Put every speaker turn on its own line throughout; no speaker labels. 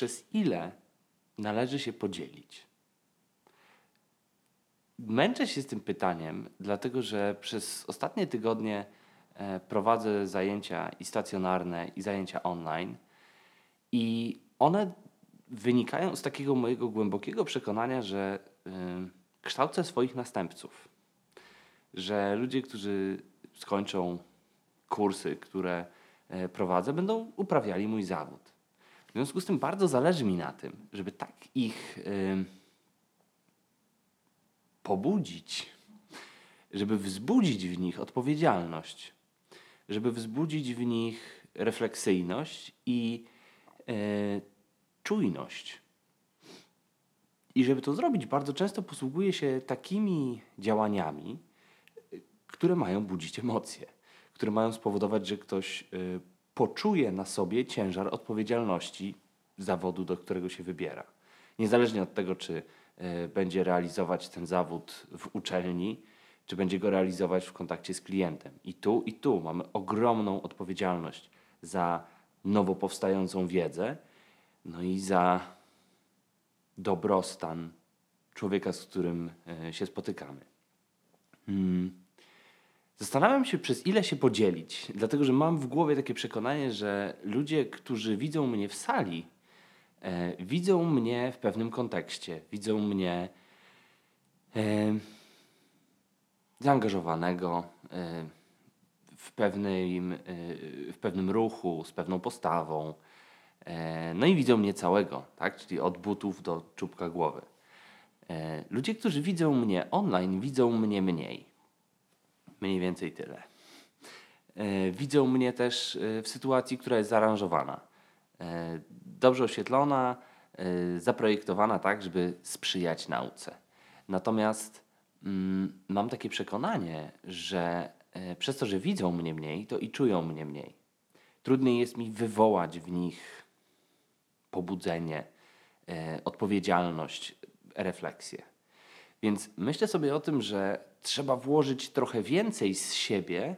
przez ile należy się podzielić? Męczę się z tym pytaniem, dlatego że przez ostatnie tygodnie e, prowadzę zajęcia i stacjonarne, i zajęcia online, i one wynikają z takiego mojego głębokiego przekonania, że y, kształcę swoich następców. Że ludzie, którzy skończą kursy, które e, prowadzę, będą uprawiali mój zawód. W związku z tym bardzo zależy mi na tym, żeby tak ich y, pobudzić, żeby wzbudzić w nich odpowiedzialność, żeby wzbudzić w nich refleksyjność i y, czujność. I żeby to zrobić, bardzo często posługuje się takimi działaniami, które mają budzić emocje, które mają spowodować, że ktoś y, poczuje na sobie ciężar odpowiedzialności zawodu, do którego się wybiera. Niezależnie od tego, czy y, będzie realizować ten zawód w uczelni, czy będzie go realizować w kontakcie z klientem. I tu, i tu mamy ogromną odpowiedzialność za nowo powstającą wiedzę, no i za dobrostan człowieka, z którym e, się spotykamy. Hmm. Zastanawiam się, przez ile się podzielić, dlatego że mam w głowie takie przekonanie, że ludzie, którzy widzą mnie w sali, e, widzą mnie w pewnym kontekście, widzą mnie e, zaangażowanego e, w, pewnym, e, w pewnym ruchu, z pewną postawą, E, no i widzą mnie całego, tak? czyli od butów do czubka głowy. E, ludzie, którzy widzą mnie online, widzą mnie mniej. Mniej więcej tyle. E, widzą mnie też w sytuacji, która jest zaaranżowana. Dobrze oświetlona, zaprojektowana tak, żeby sprzyjać nauce. Natomiast mm, mam takie przekonanie, że przez to, że widzą mnie mniej, to i czują mnie mniej. Trudniej jest mi wywołać w nich pobudzenie, e, odpowiedzialność, refleksję. Więc myślę sobie o tym, że trzeba włożyć trochę więcej z siebie,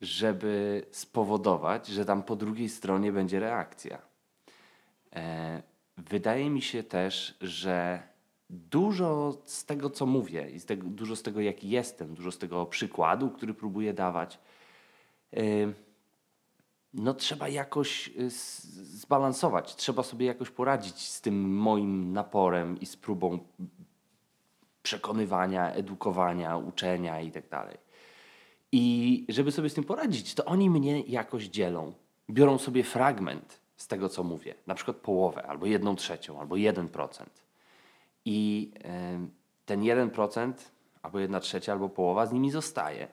żeby spowodować, że tam po drugiej stronie będzie reakcja. E, wydaje mi się też, że dużo z tego, co mówię, i z tego, dużo z tego, jaki jestem, dużo z tego przykładu, który próbuję dawać, e, no trzeba jakoś y, zbalansować, trzeba sobie jakoś poradzić z tym moim naporem i z próbą przekonywania, edukowania, uczenia i tak dalej. I żeby sobie z tym poradzić, to oni mnie jakoś dzielą. Biorą sobie fragment z tego, co mówię, na przykład połowę, albo jedną trzecią, albo jeden procent. I ten jeden procent, albo jedna trzecia, albo połowa z nimi zostaje.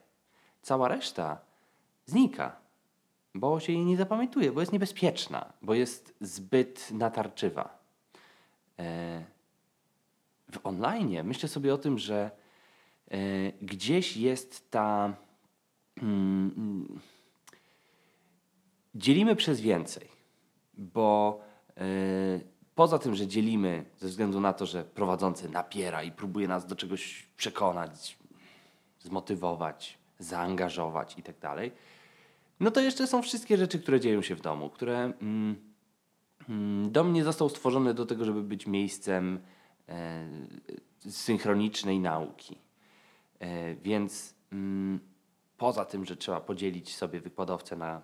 Cała reszta znika bo się jej nie zapamiętuje, bo jest niebezpieczna, bo jest zbyt natarczywa. E, w online myślę sobie o tym, że e, gdzieś jest ta. Mm, dzielimy przez więcej, bo e, poza tym, że dzielimy ze względu na to, że prowadzący napiera i próbuje nas do czegoś przekonać, zmotywować, zaangażować itd., tak no to jeszcze są wszystkie rzeczy, które dzieją się w domu, które mm, mm, dom nie został stworzony do tego, żeby być miejscem e, synchronicznej nauki. E, więc mm, poza tym, że trzeba podzielić sobie wykładowcę na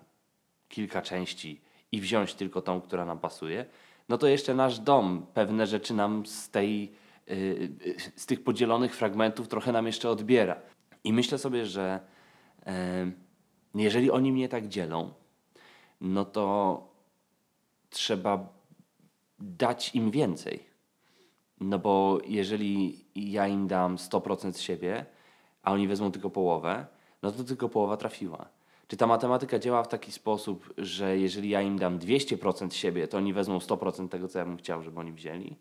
kilka części i wziąć tylko tą, która nam pasuje, no to jeszcze nasz dom pewne rzeczy nam z, tej, y, z tych podzielonych fragmentów trochę nam jeszcze odbiera. I myślę sobie, że jeżeli oni mnie tak dzielą, no to trzeba dać im więcej. No bo jeżeli ja im dam 100% siebie, a oni wezmą tylko połowę, no to tylko połowa trafiła. Czy ta matematyka działa w taki sposób, że jeżeli ja im dam 200% siebie, to oni wezmą 100% tego, co ja bym chciał, żeby oni wzięli?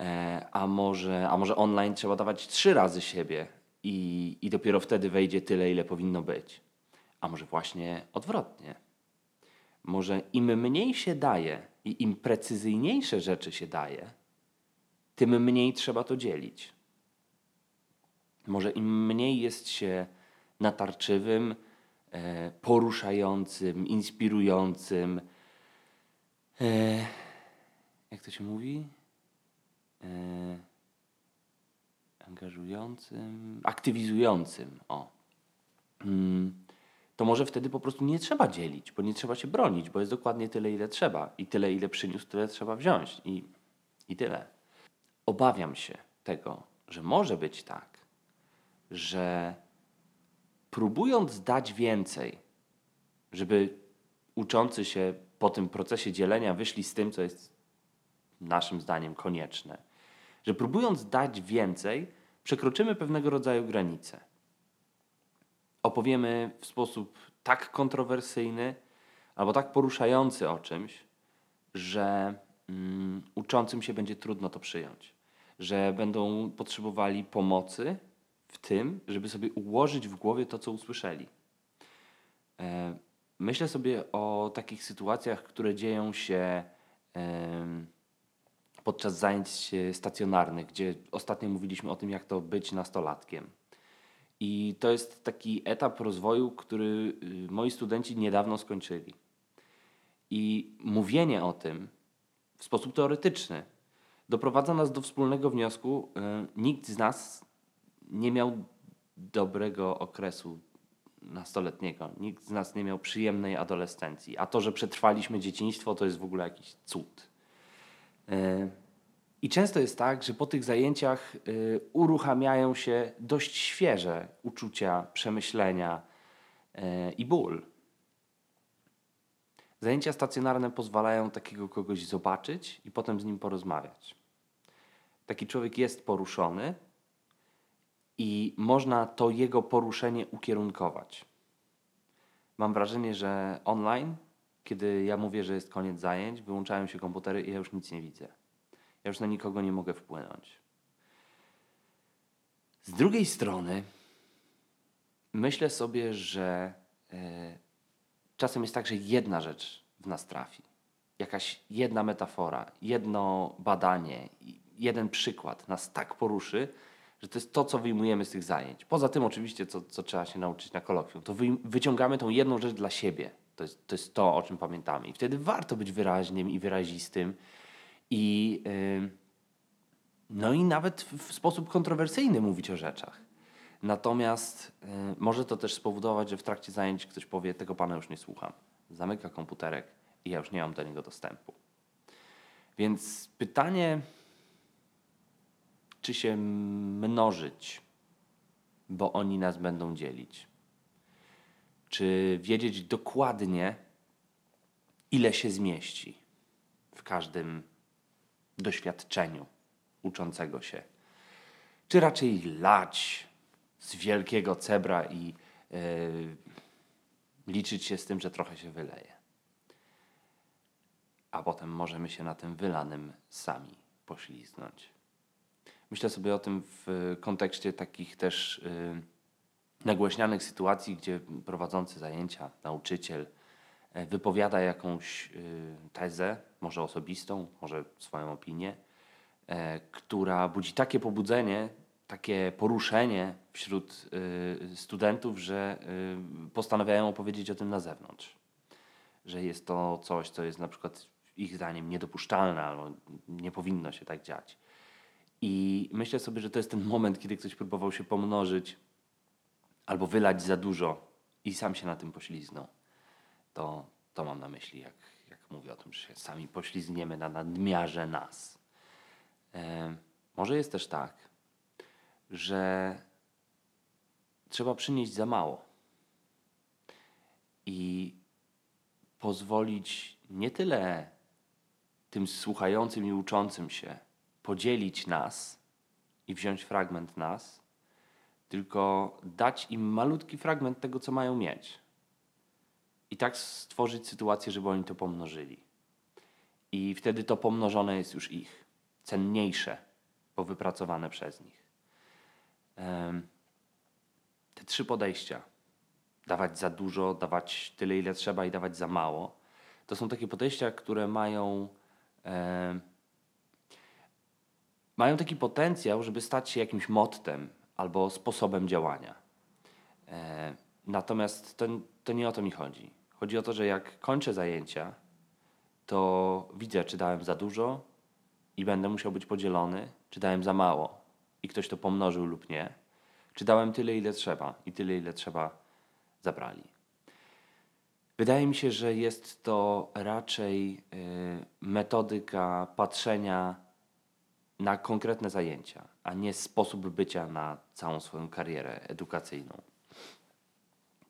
E, a, może, a może online trzeba dawać trzy razy siebie i, i dopiero wtedy wejdzie tyle, ile powinno być? A może właśnie odwrotnie? Może im mniej się daje i im precyzyjniejsze rzeczy się daje, tym mniej trzeba to dzielić. Może im mniej jest się natarczywym, e, poruszającym, inspirującym, e, jak to się mówi? E, angażującym, aktywizującym. O. Mm, to może wtedy po prostu nie trzeba dzielić, bo nie trzeba się bronić, bo jest dokładnie tyle, ile trzeba. I tyle, ile przyniósł, tyle trzeba wziąć. I, i tyle. Obawiam się tego, że może być tak, że próbując dać więcej, żeby uczący się po tym procesie dzielenia wyszli z tym, co jest naszym zdaniem konieczne, że próbując dać więcej, przekroczymy pewnego rodzaju granice. Opowiemy w sposób tak kontrowersyjny albo tak poruszający o czymś, że mm, uczącym się będzie trudno to przyjąć, że będą potrzebowali pomocy w tym, żeby sobie ułożyć w głowie to, co usłyszeli. E, myślę sobie o takich sytuacjach, które dzieją się podczas zajęć stacjonarnych, gdzie ostatnio mówiliśmy o tym, jak to być nastolatkiem. I to jest taki etap rozwoju, który y, moi studenci niedawno skończyli. I mówienie o tym w sposób teoretyczny doprowadza nas do wspólnego wniosku: y, nikt z nas nie miał dobrego okresu nastoletniego. Nikt z nas nie miał przyjemnej adolescencji. A to, że przetrwaliśmy dzieciństwo, to jest w ogóle jakiś cud. I często jest tak, że po tych zajęciach e, uruchamiają się dość świeże uczucia, przemyślenia e, i ból. Zajęcia stacjonarne pozwalają takiego kogoś zobaczyć i potem z nim porozmawiać. Taki człowiek jest poruszony, i można to jego poruszenie ukierunkować. Mam wrażenie, że online, kiedy ja mówię, że jest koniec zajęć, wyłączają się komputery i ja już nic nie widzę. Ja już na nikogo nie mogę wpłynąć. Z drugiej strony, myślę sobie, że e, czasem jest tak, że jedna rzecz w nas trafi. Jakaś jedna metafora, jedno badanie, jeden przykład nas tak poruszy, że to jest to, co wyjmujemy z tych zajęć. Poza tym oczywiście, co, co trzeba się nauczyć na kolokwium, to wy, wyciągamy tą jedną rzecz dla siebie. To jest, to jest to, o czym pamiętamy. I wtedy warto być wyraźnym i wyrazistym i yy, no i nawet w sposób kontrowersyjny mówić o rzeczach. Natomiast yy, może to też spowodować, że w trakcie zajęć ktoś powie, tego pana już nie słucham. Zamyka komputerek i ja już nie mam do niego dostępu. Więc pytanie czy się mnożyć, bo oni nas będą dzielić. Czy wiedzieć dokładnie, ile się zmieści w każdym doświadczeniu uczącego się. Czy raczej lać z wielkiego cebra i yy, liczyć się z tym, że trochę się wyleje. A potem możemy się na tym wylanym sami pośliznąć. Myślę sobie o tym w kontekście takich też y, nagłośnianych sytuacji, gdzie prowadzący zajęcia, nauczyciel wypowiada jakąś y, tezę, może osobistą, może swoją opinię, e, która budzi takie pobudzenie, takie poruszenie wśród studentów, że postanawiają opowiedzieć o tym na zewnątrz. Że jest to coś, co jest na przykład ich zdaniem niedopuszczalne albo nie powinno się tak dziać. I myślę sobie, że to jest ten moment, kiedy ktoś próbował się pomnożyć albo wylać za dużo i sam się na tym pośliznął. To, to mam na myśli, jak, jak mówię o tym, że się sami poślizgniemy na nadmiarze nas. E, może jest też tak, że trzeba przynieść za mało i pozwolić nie tyle tym słuchającym i uczącym się, podzielić nas i wziąć fragment nas, tylko dać im malutki fragment tego, co mają mieć. I tak stworzyć sytuację, żeby oni to pomnożyli. I wtedy to pomnożone jest już ich, cenniejsze, bo wypracowane przez nich. Te trzy podejścia dawać za dużo, dawać tyle, ile trzeba i dawać za mało to są takie podejścia, które mają mają taki potencjał, żeby stać się jakimś mottem albo sposobem działania. E, natomiast to, to nie o to mi chodzi. Chodzi o to, że jak kończę zajęcia, to widzę, czy dałem za dużo i będę musiał być podzielony, czy dałem za mało i ktoś to pomnożył lub nie, czy dałem tyle, ile trzeba i tyle, ile trzeba zabrali. Wydaje mi się, że jest to raczej y, metodyka patrzenia na konkretne zajęcia, a nie sposób bycia na całą swoją karierę edukacyjną.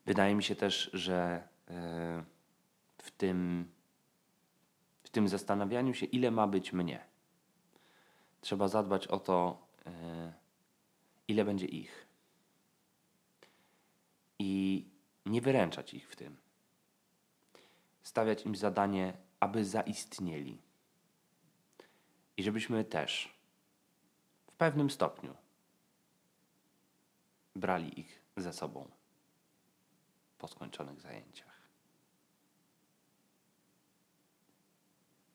Wydaje mi się też, że w tym, w tym zastanawianiu się, ile ma być mnie, trzeba zadbać o to, y, ile będzie ich. I nie wyręczać ich w tym stawiać im zadanie, aby zaistnieli. I żebyśmy też w pewnym stopniu brali ich ze sobą po skończonych zajęciach.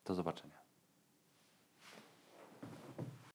Do zobaczenia.